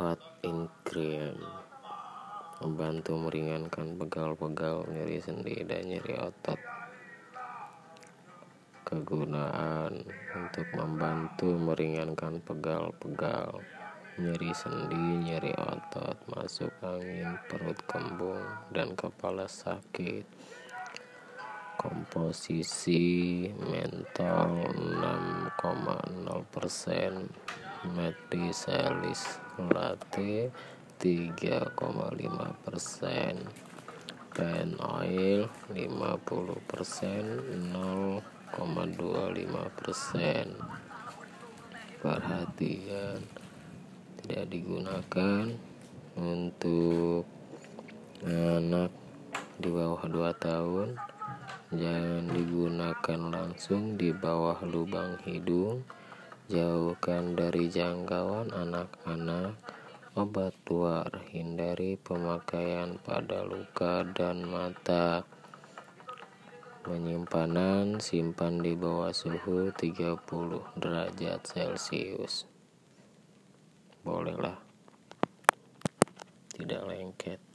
hot in cream membantu meringankan pegal-pegal nyeri sendi dan nyeri otot. Kegunaan untuk membantu meringankan pegal-pegal nyeri sendi, nyeri otot, masuk angin, perut kembung, dan kepala sakit. Komposisi mentol 6,0% Medicalis latte 3,5% Pen oil 50% 0,25% Perhatian tidak digunakan untuk anak di bawah 2 tahun. Jangan digunakan langsung di bawah lubang hidung jauhkan dari jangkauan anak-anak. Obat luar hindari pemakaian pada luka dan mata. Penyimpanan simpan di bawah suhu 30 derajat celcius. Bolehlah. Tidak lengket